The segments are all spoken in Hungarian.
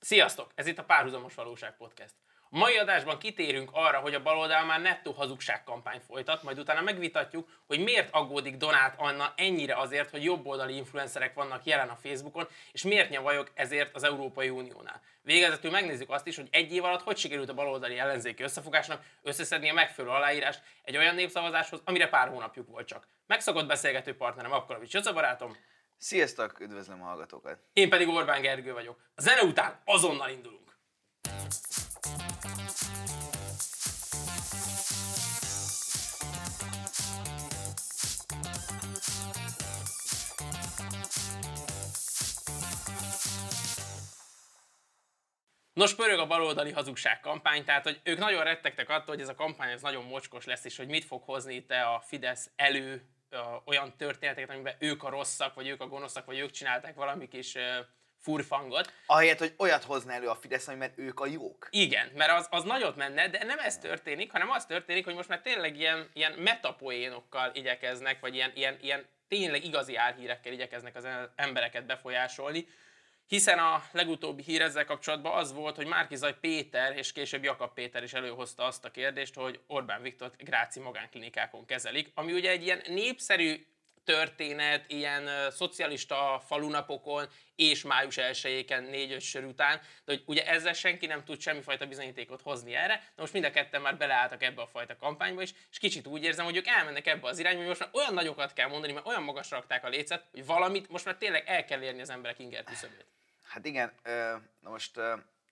Sziasztok! Ez itt a Párhuzamos Valóság Podcast. A mai adásban kitérünk arra, hogy a baloldal már nettó hazugságkampány folytat, majd utána megvitatjuk, hogy miért aggódik Donát Anna ennyire azért, hogy jobboldali influencerek vannak jelen a Facebookon, és miért nyavajok ezért az Európai Uniónál. Végezetül megnézzük azt is, hogy egy év alatt hogy sikerült a baloldali ellenzéki összefogásnak összeszedni a megfelelő aláírást egy olyan népszavazáshoz, amire pár hónapjuk volt csak. Megszokott beszélgető partnerem Akkalovics Jóca barátom. Sziasztok, üdvözlöm a hallgatókat! Én pedig Orbán Gergő vagyok. A zene után azonnal indulunk. Nos, pörög a baloldali hazugság kampány, tehát hogy ők nagyon rettegtek attól, hogy ez a kampány ez nagyon mocskos lesz, és hogy mit fog hozni itt a Fidesz elő olyan történeteket, amiben ők a rosszak, vagy ők a gonoszak, vagy ők csinálták valami kis furfangot. Ahelyett, hogy olyat hozna elő a Fidesz, amiben ők a jók. Igen, mert az, az nagyot menne, de nem ez történik, hanem az történik, hogy most már tényleg ilyen, ilyen metapoénokkal igyekeznek, vagy ilyen, ilyen, ilyen tényleg igazi álhírekkel igyekeznek az embereket befolyásolni. Hiszen a legutóbbi hír ezzel kapcsolatban az volt, hogy Márkizaj Péter és később Jakab Péter is előhozta azt a kérdést, hogy Orbán Viktor gráci magánklinikákon kezelik, ami ugye egy ilyen népszerű történet ilyen szocialista falunapokon és május 1-éken négy-öt sör után, de hogy ugye ezzel senki nem tud semmifajta bizonyítékot hozni erre, de most mind a ketten már beleálltak ebbe a fajta kampányba is, és kicsit úgy érzem, hogy ők elmennek ebbe az irányba, hogy most már olyan nagyokat kell mondani, mert olyan magasra rakták a lécet, hogy valamit most már tényleg el kell érni az emberek inger küszöbét. Hát igen, na most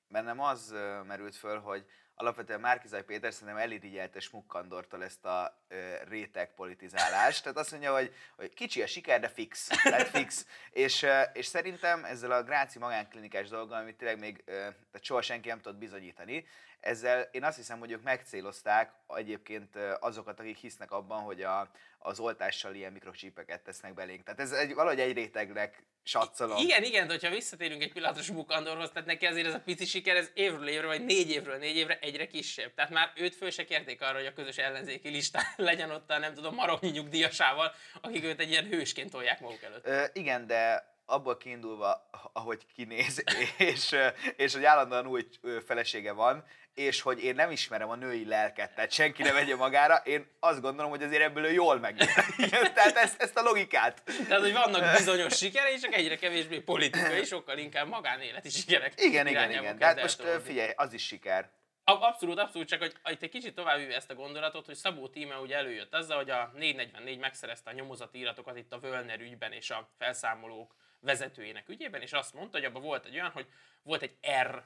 bennem az merült föl, hogy alapvetően Márkizaj Péter szerintem elirigyelte Smukkandortól ezt a ö, réteg politizálást. Tehát azt mondja, hogy, hogy kicsi a siker, de fix. Tehát fix. és, és szerintem ezzel a Gráci magánklinikás dolggal, amit tényleg még ö, tehát soha senki nem tudott bizonyítani, ezzel én azt hiszem, hogy ők megcélozták egyébként azokat, akik hisznek abban, hogy a, az oltással ilyen mikrocsípeket tesznek belénk. Tehát ez egy, valahogy egy rétegnek satszolom. Igen, igen, de hogyha visszatérünk egy pillanatra Smukandorhoz, tehát neki azért ez a pici siker, ez évről évre, vagy négy évről négy évre egyre kisebb. Tehát már őt föl se kérték arra, hogy a közös ellenzéki listán legyen ott a nem tudom, maroknyi nyugdíjasával, akik őt egy ilyen hősként tolják maguk előtt. Ö, igen, de abból kiindulva, ahogy kinéz, és, és hogy állandóan új felesége van, és hogy én nem ismerem a női lelket, tehát senki ne vegye magára, én azt gondolom, hogy azért ebből ő jól meg. tehát ezt, ezt a logikát. Tehát, hogy vannak bizonyos sikerei, csak egyre kevésbé politikai, sokkal inkább magánéleti sikerek. Igen, igen, igen. Tehát most figyelj, az is siker. Abszolút, abszolút, csak hogy itt egy kicsit tovább ezt a gondolatot, hogy Szabó Tíme ugye előjött azzal, hogy a 444 megszerezte a nyomozati iratokat itt a Völner ügyben és a felszámolók vezetőjének ügyében, és azt mondta, hogy abban volt egy olyan, hogy volt egy R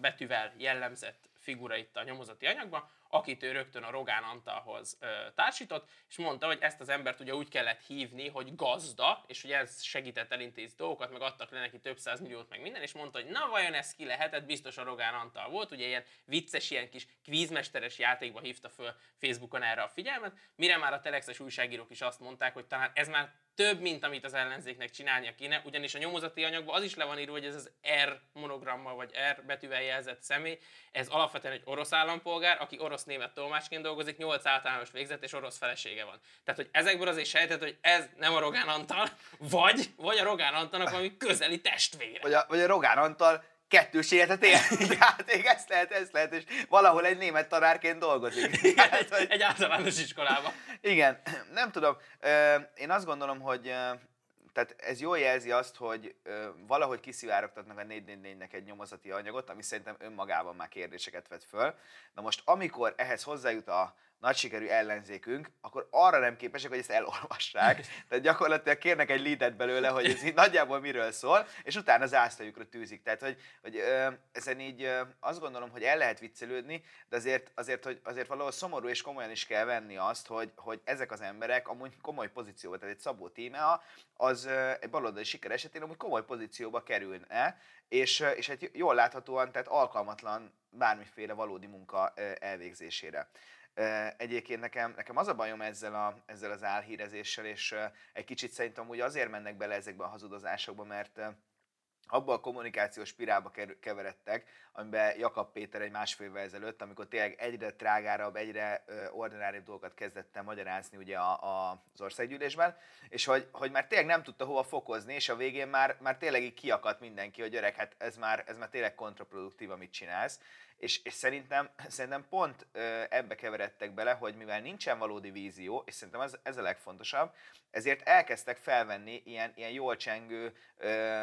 betűvel jellemzett figura itt a nyomozati anyagban, akit ő rögtön a Rogán Antalhoz társított, és mondta, hogy ezt az embert ugye úgy kellett hívni, hogy gazda, és ugye ez segített elintézni dolgokat, meg adtak le neki több száz milliót, meg minden, és mondta, hogy na vajon ez ki lehetett, biztos a Rogán Antal volt, ugye ilyen vicces, ilyen kis kvízmesteres játékba hívta föl Facebookon erre a figyelmet, mire már a telexes újságírók is azt mondták, hogy talán ez már több, mint amit az ellenzéknek csinálnia kéne, ugyanis a nyomozati anyagban az is le van írva, hogy ez az R monogrammal vagy R betűvel jelzett személy, ez alapvetően egy orosz állampolgár, aki orosz-német tolmácsként dolgozik, 8 általános végzett és orosz felesége van. Tehát, hogy ezekből azért sejtett, hogy ez nem a Rogán Antal, vagy, vagy a Rogán Antalnak valami közeli testvére. Vagy a, vagy a Rogán Antal kettős életet él. Tehát még ezt lehet, ezt lehet, és valahol egy német tanárként dolgozik. Tehát, hogy... Egy általános iskolában. Igen, nem tudom. Én azt gondolom, hogy tehát ez jól jelzi azt, hogy valahogy kiszivárogtatnak a 444-nek egy nyomozati anyagot, ami szerintem önmagában már kérdéseket vet föl. Na most, amikor ehhez hozzájut a nagy sikerű ellenzékünk, akkor arra nem képesek, hogy ezt elolvassák. Tehát gyakorlatilag kérnek egy leadet belőle, hogy ez így nagyjából miről szól, és utána zászlajukra tűzik. Tehát, hogy, hogy ö, ezen így ö, azt gondolom, hogy el lehet viccelődni, de azért, azért, hogy azért valahol szomorú és komolyan is kell venni azt, hogy, hogy ezek az emberek amúgy komoly pozícióba, tehát egy Szabó Tímea, az ö, egy baloldali siker esetén amúgy komoly pozícióba kerülne, és, és egy jól láthatóan, tehát alkalmatlan bármiféle valódi munka elvégzésére. Egyébként nekem, nekem az a bajom ezzel, a, ezzel az álhírezéssel, és egy kicsit szerintem úgy azért mennek bele ezekbe a hazudozásokba, mert abba a kommunikációs spirálba keveredtek, amiben Jakab Péter egy másfél évvel ezelőtt, amikor tényleg egyre trágárabb, egyre ordináribb dolgokat kezdett magyarázni ugye a, a, az országgyűlésben, és hogy, hogy már tényleg nem tudta hova fokozni, és a végén már, már tényleg így kiakadt mindenki, hogy öreg, hát ez már, ez már tényleg kontraproduktív, amit csinálsz, és, és szerintem, szerintem pont ebbe keveredtek bele, hogy mivel nincsen valódi vízió, és szerintem ez, ez a legfontosabb, ezért elkezdtek felvenni ilyen, ilyen jól csengő,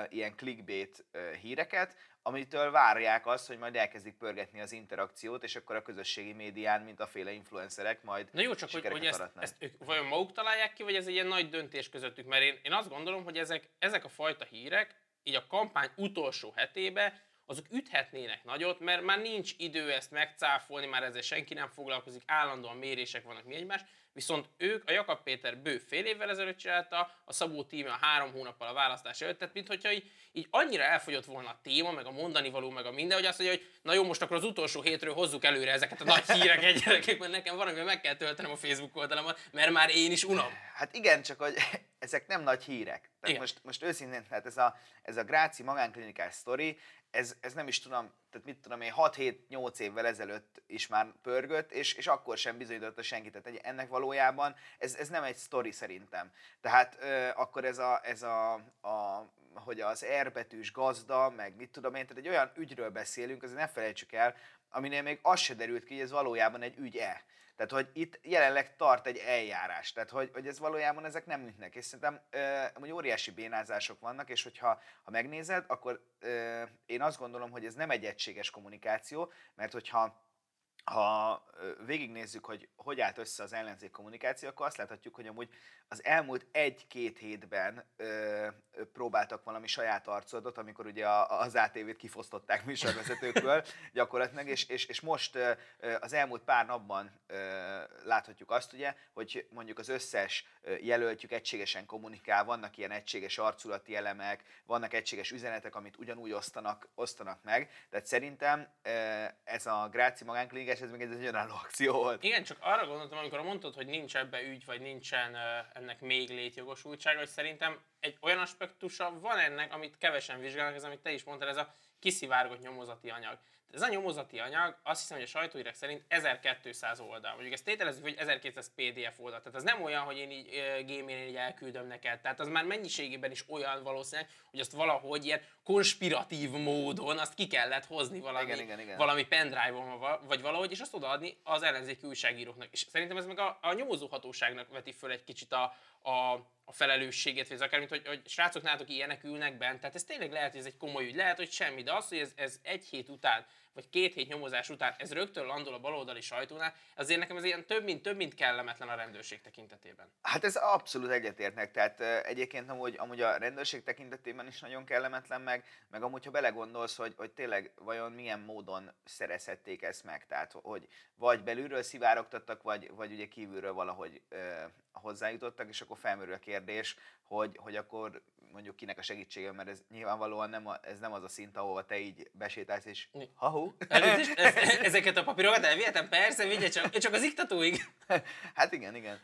ilyen clickbait híreket, amitől várják azt, hogy majd elkezdik pörgetni az interakciót, és akkor a közösségi médián, mint a féle influencerek majd Na jó, csak hogy, hogy ezt, ezt ők vajon maguk találják ki, vagy ez egy ilyen nagy döntés közöttük? Mert én, én azt gondolom, hogy ezek, ezek a fajta hírek, így a kampány utolsó hetébe azok üthetnének nagyot, mert már nincs idő ezt megcáfolni, már ezzel senki nem foglalkozik, állandóan mérések vannak mi egymás, viszont ők, a Jakab Péter bő fél évvel ezelőtt csinálta, a Szabó tíme a három hónappal a választás előtt, tehát mintha így, így annyira elfogyott volna a téma, meg a mondani való, meg a minden, hogy azt mondja, hogy na jó, most akkor az utolsó hétről hozzuk előre ezeket a nagy híreket, gyerekek, mert nekem van, meg kell töltenem a Facebook oldalamat, mert már én is unom. Hát igen, csak hogy ezek nem nagy hírek. Tehát igen. most, most őszintén, tehát ez a, ez a Gráci magánklinikás sztori, ez, ez nem is tudom, tehát mit tudom én, 6-7-8 évvel ezelőtt is már pörgött, és, és akkor sem bizonyította senki. Tehát ennek valójában ez, ez nem egy sztori szerintem. Tehát ö, akkor ez a, ez a, a hogy az erbetűs gazda, meg mit tudom én, tehát egy olyan ügyről beszélünk, azért ne felejtsük el, aminél még az se derült ki, hogy ez valójában egy ügy-e. Tehát, hogy itt jelenleg tart egy eljárás, tehát, hogy, hogy ez valójában ezek nem ütnek. És szerintem hogy óriási bénázások vannak, és hogyha ha megnézed, akkor ö, én azt gondolom, hogy ez nem egy egységes kommunikáció, mert hogyha ha végignézzük, hogy hogy állt össze az ellenzék kommunikáció, akkor azt láthatjuk, hogy amúgy az elmúlt egy-két hétben ö, próbáltak valami saját arcodot, amikor ugye az ATV-t kifosztották műsorvezetőkről gyakorlatilag, és, és, és most ö, az elmúlt pár napban ö, láthatjuk azt ugye, hogy mondjuk az összes jelöltjük egységesen kommunikál, vannak ilyen egységes arculati elemek, vannak egységes üzenetek, amit ugyanúgy osztanak, osztanak meg, tehát szerintem ez a Gráci magánklinikás, ez még egy önálló akció volt. Igen, csak arra gondoltam, amikor mondtad, hogy nincs ebbe ügy, vagy nincsen ennek még létjogosultsága, hogy szerintem egy olyan aspektusa van ennek, amit kevesen vizsgálnak, ez amit te is mondtad, ez a kiszivárgott nyomozati anyag. Ez a nyomozati anyag azt hiszem, hogy a sajtóírek szerint 1200 oldal. Mondjuk ezt tételezzük, hogy 1200 PDF oldal. Tehát az nem olyan, hogy én így gmail így elküldöm neked. Tehát az már mennyiségében is olyan valószínűleg, hogy azt valahogy ilyen konspiratív módon azt ki kellett hozni valami, igen, igen, igen. valami pendrive-on vagy valahogy, és azt odaadni az ellenzéki újságíróknak. És szerintem ez meg a, a nyomozóhatóságnak veti föl egy kicsit a, a, a felelősséget, vagy akár, mint hogy, hogy srácok, nálatok ilyenek ülnek bent. Tehát ez tényleg lehet, hogy ez egy komoly ügy, lehet, hogy semmi, de az, hogy ez, ez egy hét után vagy két hét nyomozás után ez rögtön landol a baloldali sajtónál, azért nekem ez ilyen több mint, több mint kellemetlen a rendőrség tekintetében. Hát ez abszolút egyetértnek, tehát egyébként amúgy, amúgy a rendőrség tekintetében is nagyon kellemetlen meg, meg amúgy ha belegondolsz, hogy, hogy tényleg vajon milyen módon szerezhették ezt meg, tehát hogy vagy belülről szivárogtattak, vagy, vagy ugye kívülről valahogy ö, hozzájutottak, és akkor felmerül a kérdés, hogy, hogy akkor mondjuk kinek a segítsége, mert ez nyilvánvalóan nem, a, ez nem az a szint, ahova te így besétálsz, és ha ezeket a papírokat elvihetem? Persze, vigye csak, csak az iktatóig. hát igen, igen.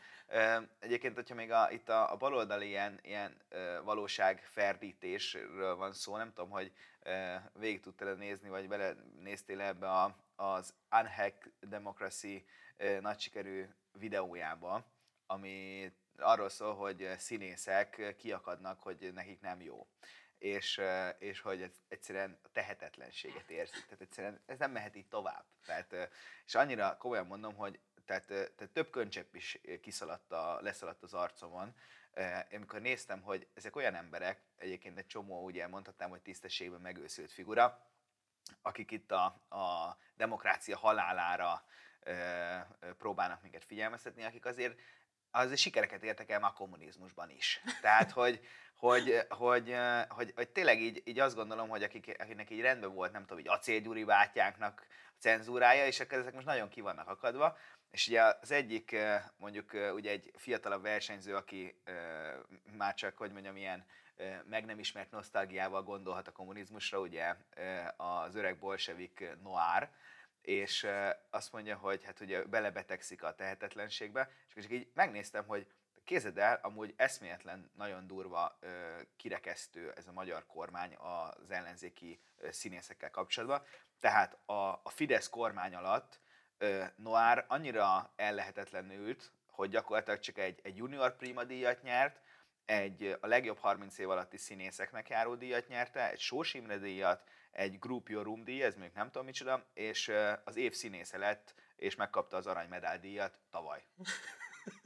Egyébként, hogyha még a, itt a, a baloldali ilyen, ilyen valóságferdítésről van szó, nem tudom, hogy végig tudtál nézni, vagy bele néztél ebbe a, az Unhack Democracy nagy sikerű videójába, ami arról szól, hogy színészek kiakadnak, hogy nekik nem jó. És, és hogy ez egyszerűen a tehetetlenséget érzik. Tehát egyszerűen ez nem mehet így tovább. Tehát, és annyira komolyan mondom, hogy tehát, tehát több köncsepp is kiszaladt a, leszaladt az arcomon, én amikor néztem, hogy ezek olyan emberek, egyébként egy csomó, ugye mondhatnám, hogy tisztességben megőszült figura, akik itt a, a demokrácia halálára próbálnak minket figyelmeztetni, akik azért az sikereket értek el már a kommunizmusban is. Tehát, hogy, hogy, hogy, hogy, hogy tényleg így, így azt gondolom, hogy akik, akinek így rendben volt, nem tudom, így acélgyuri bátyánknak a cenzúrája, és ezek most nagyon ki vannak akadva. És ugye az egyik, mondjuk ugye egy fiatalabb versenyző, aki már csak, hogy mondjam, ilyen meg nem ismert nosztalgiával gondolhat a kommunizmusra, ugye az öreg bolsevik Noir, és azt mondja, hogy hát ugye belebetegszik a tehetetlenségbe, és így megnéztem, hogy Kézed el, amúgy eszméletlen, nagyon durva, kirekesztő ez a magyar kormány az ellenzéki színészekkel kapcsolatban. Tehát a, a Fidesz kormány alatt Noir annyira ellehetetlenült, hogy gyakorlatilag csak egy, egy junior prima díjat nyert, egy a legjobb 30 év alatti színészeknek járó díjat nyerte, egy Sós Imre díjat, egy Group Your Room díj, ez még nem tudom micsoda, és az év színésze lett, és megkapta az arany díjat tavaly.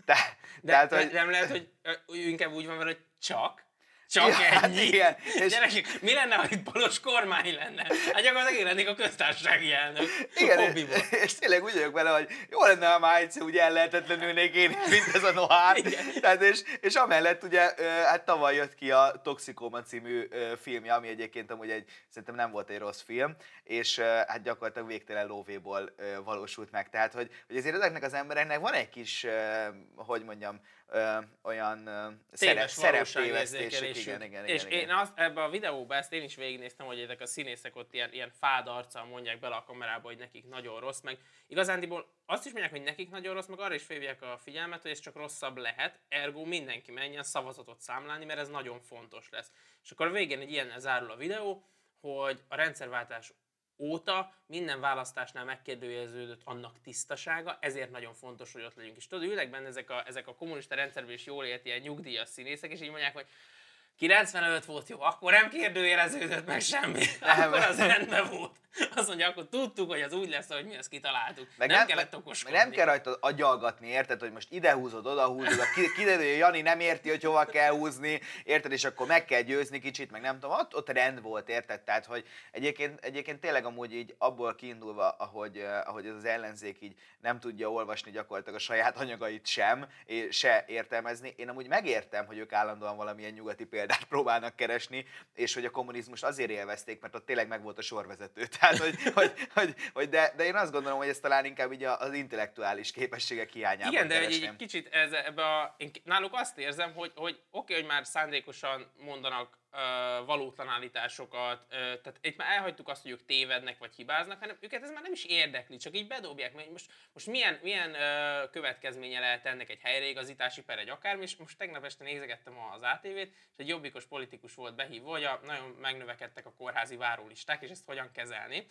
De, de, tehát, hogy... nem lehet, hogy inkább úgy van hogy csak, csak ja, hát ennyi. Igen. És... Gyerekek, mi lenne, ha itt balos kormány lenne? Hát gyakorlatilag én lennék a köztársasági elnök. Igen, és, és tényleg úgy vagyok vele, hogy jó lenne, ha már egyszer úgy ellehetetlenülnék én, mint ez a Noir. Tehát és, és amellett ugye, hát tavaly jött ki a Toxikoma című filmje, ami egyébként amúgy egy, szerintem nem volt egy rossz film, és hát gyakorlatilag végtelen lóvéból valósult meg. Tehát, hogy, hogy azért ezeknek az embereknek van egy kis, hogy mondjam, ö, olyan ö, szerep, szereptévesztésük. Igen, igen, és igen, én azt, ebbe a videóban ezt én is végignéztem, hogy ezek a színészek ott ilyen, ilyen fád arccal mondják bele a kamerába, hogy nekik nagyon rossz, meg igazándiból azt is mondják, hogy nekik nagyon rossz, meg arra is felhívják a figyelmet, hogy ez csak rosszabb lehet, ergo mindenki menjen szavazatot számlálni, mert ez nagyon fontos lesz. És akkor a végén egy ilyen zárul a videó, hogy a rendszerváltás óta minden választásnál megkérdőjeleződött annak tisztasága, ezért nagyon fontos, hogy ott legyünk. És tudod, ülnek benne ezek a, ezek a kommunista rendszerben is jól élt ilyen nyugdíjas színészek, és így mondják, hogy 95 volt jó, akkor nem kérdőjeleződött meg semmi. Nem. Akkor az rendben volt. Azt mondja, akkor tudtuk, hogy az úgy lesz, hogy mi ezt kitaláltuk. Meg nem, nem kellett okoskodni. Meg nem kell rajta agyalgatni, érted, hogy most ide húzod, oda húzod, kiderül, hogy Jani nem érti, hogy hova kell húzni, érted, és akkor meg kell győzni kicsit, meg nem tudom, ott, ott rend volt, érted? Tehát, hogy egyébként, egyébként tényleg amúgy így abból kiindulva, ahogy, eh, ahogy ez az ellenzék így nem tudja olvasni gyakorlatilag a saját anyagait sem, és se értelmezni. Én amúgy megértem, hogy ők állandóan valamilyen nyugati példát próbálnak keresni, és hogy a kommunizmus azért élvezték, mert ott tényleg meg volt a sorvezető. Tehát, hogy, hogy, hogy, hogy de, de, én azt gondolom, hogy ez talán inkább így az intellektuális képességek hiányában Igen, de egy, egy kicsit ez, ebbe a, én náluk azt érzem, hogy, hogy oké, okay, hogy már szándékosan mondanak valótlan állításokat, tehát itt már elhagytuk azt, hogy ők tévednek vagy hibáznak, hanem őket ez már nem is érdekli, csak így bedobják, mert most, most milyen, milyen következménye lehet ennek egy helyreigazítási per, egy akármi, és most tegnap este nézegettem az ATV-t, és egy jobbikos politikus volt behívva, hogy a, nagyon megnövekedtek a kórházi várólisták, és ezt hogyan kezelni.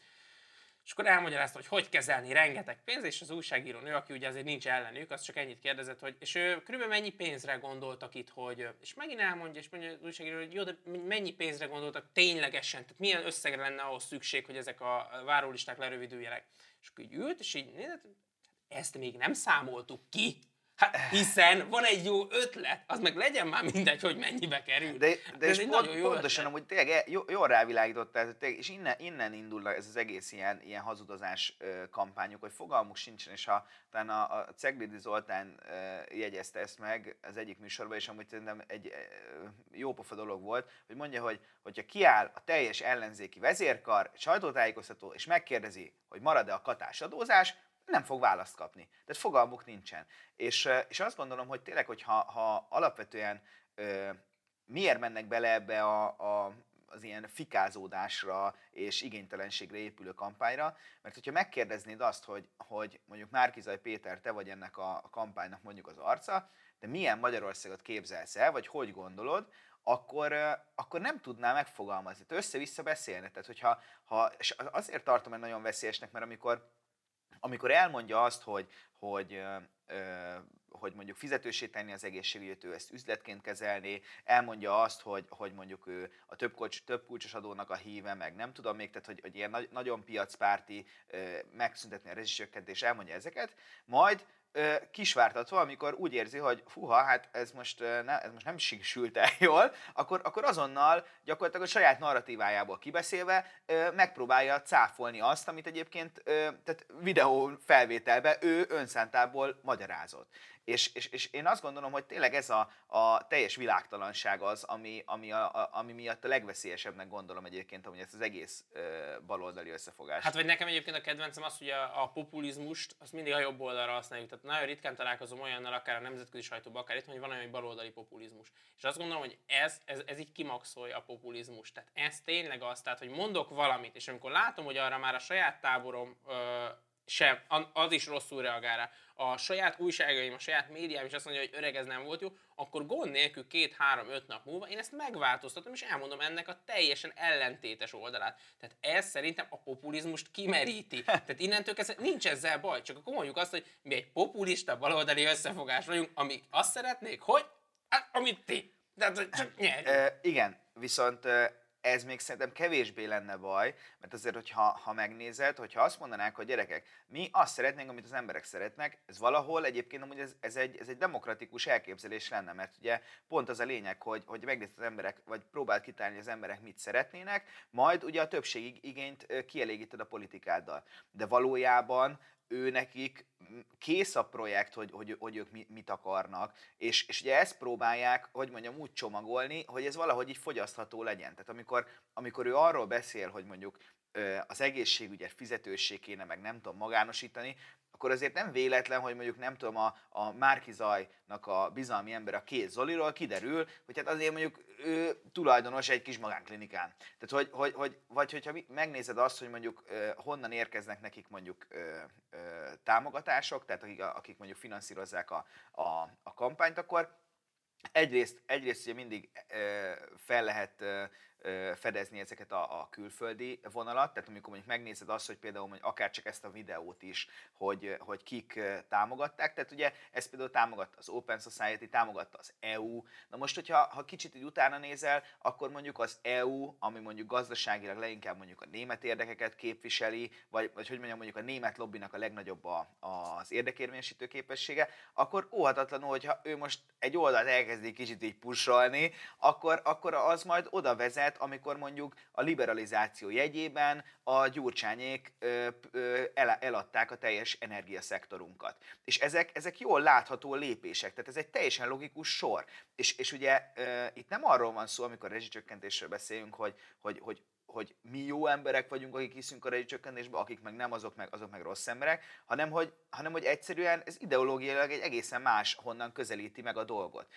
És akkor elmagyarázta, hogy hogy kezelni rengeteg pénz, és az újságíró nő, aki ugye azért nincs ellenük, az csak ennyit kérdezett, hogy és ő körülbelül mennyi pénzre gondoltak itt, hogy, és megint elmondja, és mondja az újságíró, hogy jó, de mennyi pénzre gondoltak ténylegesen, tehát milyen összegre lenne ahhoz szükség, hogy ezek a várólisták lerövidüljenek. És akkor így ült, és így nézett, ezt még nem számoltuk ki. Hát hiszen van egy jó ötlet, az meg legyen már mindegy, hogy mennyibe kerül. De, de és pont, jó pontosan, amúgy tényleg e- jó, jól rávilágítottál, és innen, innen indul ez az egész ilyen, ilyen hazudozás kampányok, hogy fogalmuk sincsen, és ha talán a, a Ceglidi Zoltán jegyezte ezt meg az egyik műsorban, és amúgy szerintem egy jó pofa dolog volt, hogy mondja, hogy hogyha kiáll a teljes ellenzéki vezérkar, sajtótájékoztató, és megkérdezi, hogy marad-e a katás adózás, nem fog választ kapni. Tehát fogalmuk nincsen. És, és azt gondolom, hogy tényleg, hogy ha, ha alapvetően ö, miért mennek bele ebbe a, a, az ilyen fikázódásra és igénytelenségre épülő kampányra, mert hogyha megkérdeznéd azt, hogy, hogy mondjuk Márkizaj Péter, te vagy ennek a, a kampánynak mondjuk az arca, de milyen Magyarországot képzelsz el, vagy hogy gondolod, akkor, akkor nem tudná megfogalmazni. Össze-vissza beszélni. Tehát, hogyha, ha, és azért tartom egy nagyon veszélyesnek, mert amikor amikor elmondja azt, hogy, hogy hogy mondjuk fizetősé tenni az egészségügyet, ő ezt üzletként kezelni, elmondja azt, hogy, hogy mondjuk ő a több, kulcs, több kulcsos adónak a híve, meg nem tudom még, tehát hogy, hogy ilyen nagy, nagyon piacpárti, megszüntetni a rezsicsökkentés, elmondja ezeket, majd kisvártatva, amikor úgy érzi, hogy fuha, hát ez most, ne, ez most nem sült el jól, akkor, akkor azonnal gyakorlatilag a saját narratívájából kibeszélve megpróbálja cáfolni azt, amit egyébként tehát videó felvételbe ő önszántából magyarázott. És, és, és én azt gondolom, hogy tényleg ez a, a teljes világtalanság az, ami, ami, a, a, ami miatt a legveszélyesebbnek gondolom egyébként, hogy ezt az egész uh, baloldali összefogás. Hát vagy nekem egyébként a kedvencem az, hogy a, a populizmust azt mindig a jobb oldalra használjuk. Tehát nagyon ritkán találkozom olyannal, akár a nemzetközi sajtóban, akár itt, hogy van olyan baloldali populizmus. És azt gondolom, hogy ez, ez, ez így kimaxolja a populizmus. Tehát ez tényleg az, tehát, hogy mondok valamit, és amikor látom, hogy arra már a saját táborom ö, sem, az is rosszul reagál rá. A saját újságaim, a saját médiám is azt mondja, hogy öreg ez nem volt jó, akkor gond nélkül két, három, öt nap múlva én ezt megváltoztatom, és elmondom ennek a teljesen ellentétes oldalát. Tehát ez szerintem a populizmust kimeríti. Tehát innentől kezdve nincs ezzel baj, csak akkor mondjuk azt, hogy mi egy populista baloldali összefogás vagyunk, amik azt szeretnék, hogy hát, amit ti. Tehát, csak nyerjünk. E, igen, viszont ez még szerintem kevésbé lenne baj, mert azért, hogyha ha megnézed, hogyha azt mondanák, hogy gyerekek, mi azt szeretnénk, amit az emberek szeretnek, ez valahol egyébként amúgy ez, ez, egy, ez egy demokratikus elképzelés lenne, mert ugye pont az a lényeg, hogy, hogy megnézed az emberek, vagy próbáld kitálni, az emberek mit szeretnének, majd ugye a többség igényt kielégíted a politikáddal. De valójában ő nekik kész a projekt, hogy, hogy, hogy ők mit akarnak, és, és ugye ezt próbálják, hogy mondjam, úgy csomagolni, hogy ez valahogy így fogyasztható legyen. Tehát amikor, amikor ő arról beszél, hogy mondjuk az egészségügyet fizetősség kéne meg nem tudom magánosítani, akkor azért nem véletlen, hogy mondjuk nem tudom, a, a Márki Zajnak a bizalmi ember a két Zoliról kiderül, hogy hát azért mondjuk ő tulajdonos egy kis magánklinikán. Tehát, hogy, hogy, hogy vagy hogyha megnézed azt, hogy mondjuk honnan érkeznek nekik mondjuk támogatások, tehát akik, akik mondjuk finanszírozzák a, a, a kampányt, akkor egyrészt, egyrészt ugye mindig fel lehet fedezni ezeket a, a külföldi vonalat, tehát amikor mondjuk megnézed azt, hogy például hogy akár csak ezt a videót is, hogy, hogy kik támogatták, tehát ugye ez például támogatta az Open Society, támogatta az EU, na most, hogyha ha kicsit így utána nézel, akkor mondjuk az EU, ami mondjuk gazdaságilag leginkább mondjuk a német érdekeket képviseli, vagy, vagy hogy mondjam, mondjuk a német lobbinak a legnagyobb a, az érdekérvényesítő képessége, akkor óhatatlanul, hogyha ő most egy oldalt elkezdi kicsit így pusolni, akkor, akkor az majd oda vezet, lehet, amikor mondjuk a liberalizáció jegyében a gyurcsányék el, eladták a teljes energiaszektorunkat. És ezek, ezek jól látható lépések, tehát ez egy teljesen logikus sor. És, és ugye itt nem arról van szó, amikor rezsicsökkentésről beszélünk, hogy, hogy, hogy hogy mi jó emberek vagyunk, akik hiszünk a rezsicsökkentésbe, akik meg nem, azok meg, azok meg rossz emberek, hanem hogy, hanem hogy egyszerűen ez ideológiailag egy egészen más honnan közelíti meg a dolgot.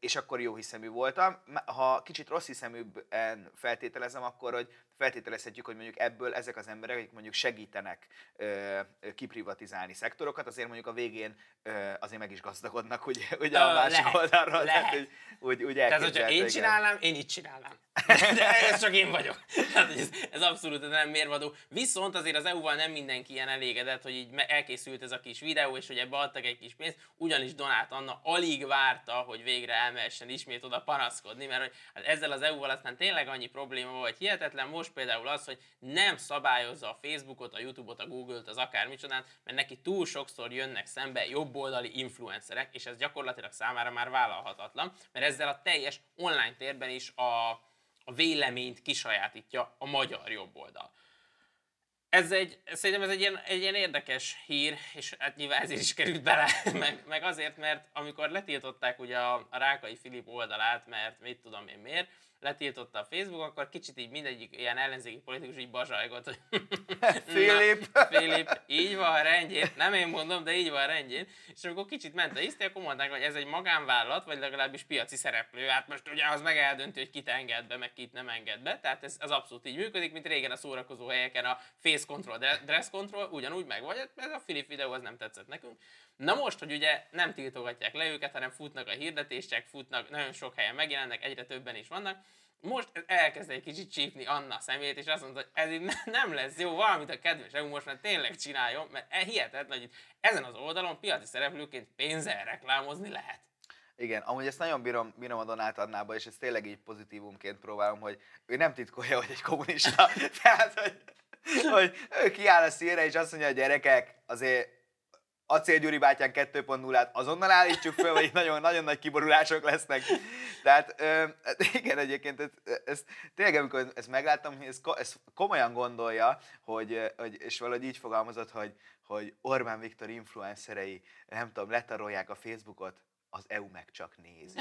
És akkor jó hiszemű voltam. Ha kicsit rossz hiszeműbben feltételezem, akkor hogy feltételezhetjük, hogy mondjuk ebből ezek az emberek, akik mondjuk segítenek ö, kiprivatizálni szektorokat, azért mondjuk a végén ö, azért meg is gazdagodnak ugye, ugye a másik lehet, oldalról. Lehet. Tehát, hogy, úgy, úgy Tehát, hogyha én csinálnám, én így csinálnám. De ez csak én vagyok. Tehát, ez, ez abszolút nem mérvadó. Viszont azért az EU-val nem mindenki ilyen elégedett, hogy így elkészült ez a kis videó, és hogy ebbe adtak egy kis pénzt, ugyanis Donát Anna alig várta, hogy végre elmehessen ismét oda panaszkodni, mert hogy hát ezzel az EU-val aztán tényleg annyi probléma volt, hihetetlen most például az, hogy nem szabályozza a Facebookot, a YouTube-ot, a Google-t, az akármicsodát, mert neki túl sokszor jönnek szembe jobboldali influencerek, és ez gyakorlatilag számára már vállalhatatlan, mert ezzel a teljes online térben is a, a véleményt kisajátítja a magyar jobboldal. Ez egy, szerintem ez egy ilyen, egy ilyen érdekes hír, és hát nyilván ezért is került bele, meg, meg azért, mert amikor letiltották ugye a, a Rákai Filip oldalát, mert mit tudom én miért, letiltotta a Facebook, akkor kicsit így mindegyik ilyen ellenzéki politikus így bazsajgott, hogy Filip. Filip, így van rendjén, nem én mondom, de így van rendjén. És amikor kicsit ment a hiszti, akkor mondták, hogy ez egy magánvállalat, vagy legalábbis piaci szereplő. Hát most ugye az meg eldönti, hogy kit enged be, meg kit nem enged be. Tehát ez, ez abszolút így működik, mint régen a szórakozó helyeken a face control, dress control, ugyanúgy meg vagy. Ez a Filip videó az nem tetszett nekünk. Na most, hogy ugye nem tiltogatják le őket, hanem futnak a hirdetések, futnak, nagyon sok helyen megjelennek, egyre többen is vannak, most elkezd egy kicsit csípni Anna szemét, és azt mondta, hogy ez nem lesz jó, valamit a kedves EU most már tényleg csináljon, mert e hihetetlen, hogy ezen az oldalon piaci szereplőként pénzzel reklámozni lehet. Igen, amúgy ezt nagyon bírom, bírom a Donát Annába, és ezt tényleg így pozitívumként próbálom, hogy ő nem titkolja, hogy egy kommunista. Tehát, hogy, hogy ő kiáll a színre, és azt mondja, a gyerekek, azért Acél Gyuri bátyán 2.0-át azonnal állítsuk fel, vagy nagyon, nagyon nagy kiborulások lesznek. Tehát ö, igen, egyébként ez, ez, tényleg amikor ezt megláttam, hogy ez, ez komolyan gondolja, hogy, hogy, és valahogy így fogalmazott, hogy, hogy Orbán Viktor influencerei, nem tudom, letarolják a Facebookot, az EU meg csak nézi.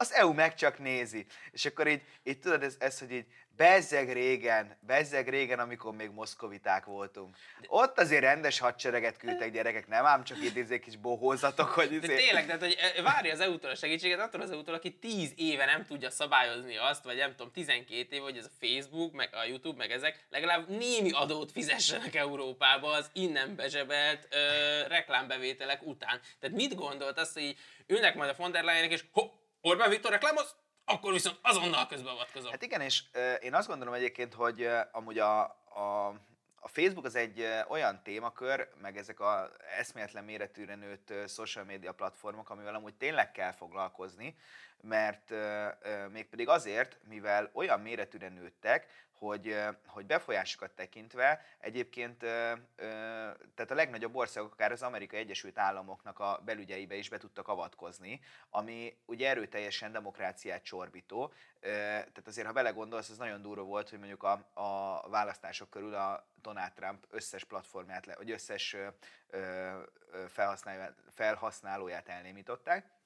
Az EU meg csak nézi. És akkor így, így tudod, ez, ez hogy így bezzeg régen, bezzeg régen, amikor még moszkoviták voltunk. Ott azért rendes hadsereget küldtek gyerekek, nem ám csak izé kis bohózatok, hogy izé... De tényleg, tehát, hogy eh, várja az EU-tól a segítséget, attól az EU-tól, aki 10 éve nem tudja szabályozni azt, vagy nem tudom, 12 éve, hogy ez a Facebook, meg a YouTube, meg ezek, legalább némi adót fizessenek Európába az innen bezsebelt ö, reklámbevételek után. Tehát mit gondolt azt, hogy ülnek majd a von der Leyenek, és ho, Orbán Viktor reklámoz, akkor viszont azonnal közbeavatkozom. Hát igen, és én azt gondolom egyébként, hogy amúgy a, a, a Facebook az egy olyan témakör, meg ezek a eszméletlen méretűre nőtt social media platformok, amivel amúgy tényleg kell foglalkozni, mert uh, uh, mégpedig azért, mivel olyan méretűre nőttek, hogy, hogy befolyásokat tekintve egyébként tehát a legnagyobb országok, akár az Amerikai Egyesült Államoknak a belügyeibe is be tudtak avatkozni, ami ugye erőteljesen demokráciát csorbító. Tehát azért, ha belegondolsz, az nagyon durva volt, hogy mondjuk a, a választások körül a Donald Trump összes platformját, vagy összes felhasználóját elnémították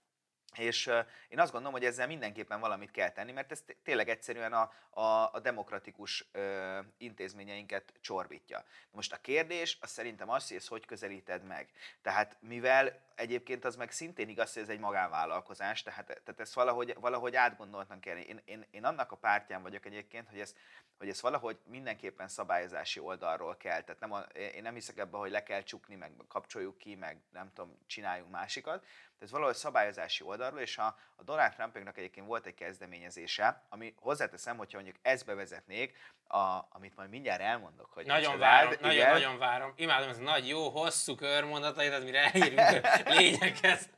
és én azt gondolom, hogy ezzel mindenképpen valamit kell tenni, mert ez tényleg egyszerűen a, a, a demokratikus ö, intézményeinket csorbítja. Most a kérdés az szerintem az, hogy ezt hogy közelíted meg. Tehát mivel egyébként az meg szintén igaz, hogy ez egy magánvállalkozás, tehát, tehát ezt valahogy, valahogy átgondoltan kell. Én, én, én annak a pártján vagyok egyébként, hogy ezt, hogy ezt valahogy mindenképpen szabályozási oldalról kell. Tehát nem a, én nem hiszek ebbe, hogy le kell csukni, meg kapcsoljuk ki, meg nem tudom, csináljunk másikat, ez valahogy szabályozási oldalról, és a, a Donald Trumpnak egyébként volt egy kezdeményezése, ami hozzáteszem, hogyha mondjuk ezt bevezetnék, a, amit majd mindjárt elmondok, hogy Nagyon várom, igen. nagyon, nagyon várom. Imádom ez nagy, jó, hosszú körmondatait, mire elérünk a lényeghez.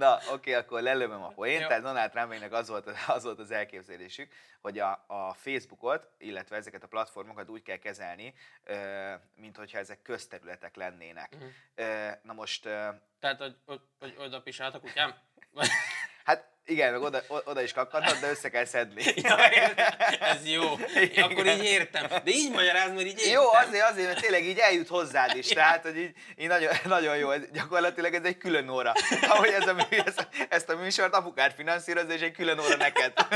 Na, oké, okay, akkor lelövöm a poént. Tehát Donald Trumpnak az volt, az volt az elképzelésük, hogy a, a Facebookot, illetve ezeket a platformokat úgy kell kezelni, mint hogyha ezek közterületek lennének. Uh-huh. Na most... Tehát, hogy, hogy, hogy oda pisált a kutyám? Igen, meg oda, oda is kakadhat, de össze kell szedni. Ja, ez jó. Igen. Akkor így értem. De így magyaráz, mert így értem. Jó, azért, azért, mert tényleg így eljut hozzád is. Tehát, hogy így, így nagyon, nagyon jó. Gyakorlatilag ez egy külön óra. Ahogy ez a, ezt, ezt a műsort apukát finanszírozza, és egy külön óra neked.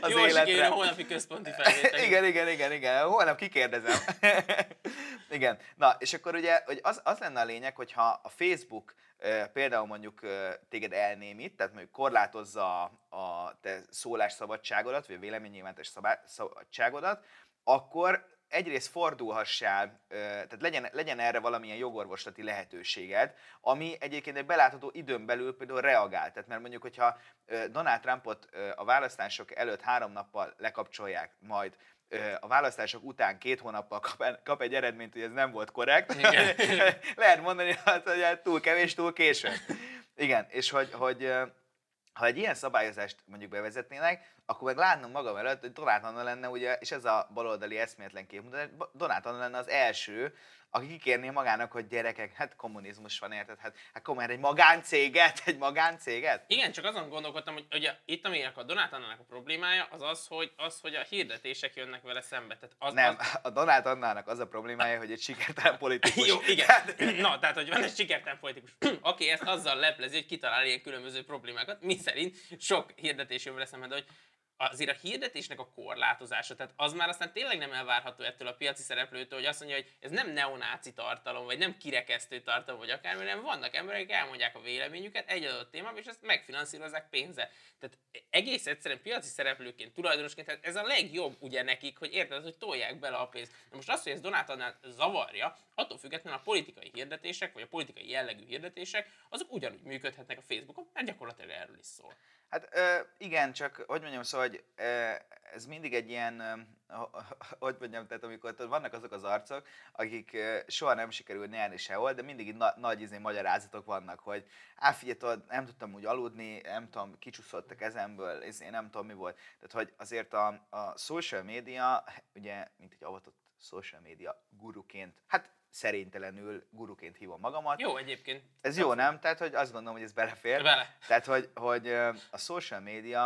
az Jó, életre. Jó, holnapi központi felvétel. igen, igen, igen, igen. Holnap kikérdezem. igen. Na, és akkor ugye hogy az, az lenne a lényeg, hogyha a Facebook például mondjuk téged elnémít, tehát mondjuk korlátozza a, te szólásszabadságodat, vagy a véleménynyilvánítás szabadságodat, akkor egyrészt fordulhassál, tehát legyen, legyen erre valamilyen jogorvoslati lehetőséged, ami egyébként egy belátható időn belül például reagál. Tehát mert mondjuk, hogyha Donald Trumpot a választások előtt három nappal lekapcsolják, majd a választások után két hónappal kap, kap egy eredményt, hogy ez nem volt korrekt. Lehet mondani, hogy hát túl kevés, túl későn. Igen, és hogy, hogy ha egy ilyen szabályozást mondjuk bevezetnének, akkor meg látnom magam előtt, hogy Donát Anna lenne, ugye, és ez a baloldali eszméletlen kép, Donát Anna lenne az első, aki kikérné magának, hogy gyerekek, hát kommunizmus van, érted? Hát, hát komolyan egy magáncéget, egy magáncéget? Igen, csak azon gondolkodtam, hogy ugye itt aminek a Donát Annának a problémája az az, hogy, az, hogy a hirdetések jönnek vele szembe. Tehát az, Nem, az... a Donát Annának az a problémája, hogy egy sikertelen politikus. Jó, igen. Na, tehát, hogy van egy sikertelen politikus, aki ezt azzal leplezi, hogy kitalál ilyen különböző problémákat, mi szerint sok hirdetés jön vele szembe, de hogy azért a hirdetésnek a korlátozása, tehát az már aztán tényleg nem elvárható ettől a piaci szereplőtől, hogy azt mondja, hogy ez nem neonáci tartalom, vagy nem kirekesztő tartalom, vagy akármi, nem vannak emberek, akik elmondják a véleményüket egy adott témában, és ezt megfinanszírozzák pénze. Tehát egész egyszerűen piaci szereplőként, tulajdonosként, tehát ez a legjobb ugye nekik, hogy érted, hogy tolják bele a pénzt. Na most az, hogy ez Donátannál zavarja, attól függetlenül a politikai hirdetések, vagy a politikai jellegű hirdetések, azok ugyanúgy működhetnek a Facebookon, mert gyakorlatilag erről is szól. Hát ö, igen, csak hogy mondjam, szóval, hogy ö, ez mindig egy ilyen, ö, hogy mondjam, tehát amikor vannak azok az arcok, akik ö, soha nem sikerül nyerni sehol, de mindig na, nagy izé, magyarázatok vannak, hogy á, tudod, nem tudtam úgy aludni, nem tudom, kicsúszott a kezemből, izé, nem tudom mi volt. Tehát, hogy azért a, a social media, ugye, mint egy avatott social media guruként, hát szerénytelenül guruként hívom magamat. Jó egyébként. Ez jó, nem? Tehát, hogy azt gondolom, hogy ez belefér. Bele. Tehát, hogy, hogy a social media,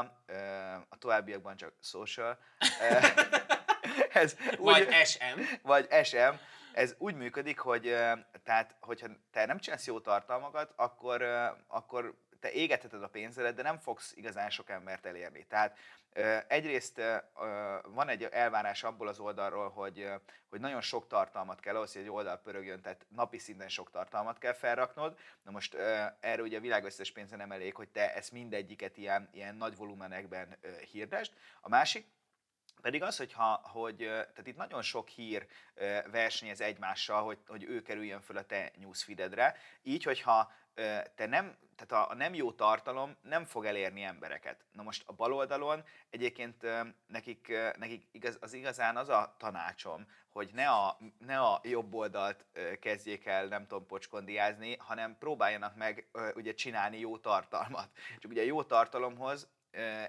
a továbbiakban csak social, ez vagy úgy, SM. Vagy SM. Ez úgy működik, hogy tehát, hogyha te nem csinálsz jó tartalmakat, akkor, akkor te égetheted a pénzedet, de nem fogsz igazán sok embert elérni. Tehát egyrészt van egy elvárás abból az oldalról, hogy, hogy nagyon sok tartalmat kell ahhoz, hogy egy oldal pörögjön, tehát napi szinten sok tartalmat kell felraknod. Na most erre ugye a világ összes pénze nem elég, hogy te ezt mindegyiket ilyen, ilyen nagy volumenekben hirdest. A másik, pedig az, hogy, ha, hogy tehát itt nagyon sok hír versenyez egymással, hogy, hogy ő kerüljön föl a te newsfeededre, így, hogyha te nem, tehát a nem jó tartalom nem fog elérni embereket. Na most a bal oldalon egyébként nekik, nekik igaz, az igazán az a tanácsom, hogy ne a, ne a jobb oldalt kezdjék el, nem tudom, pocskondiázni, hanem próbáljanak meg ugye csinálni jó tartalmat. Csak ugye jó tartalomhoz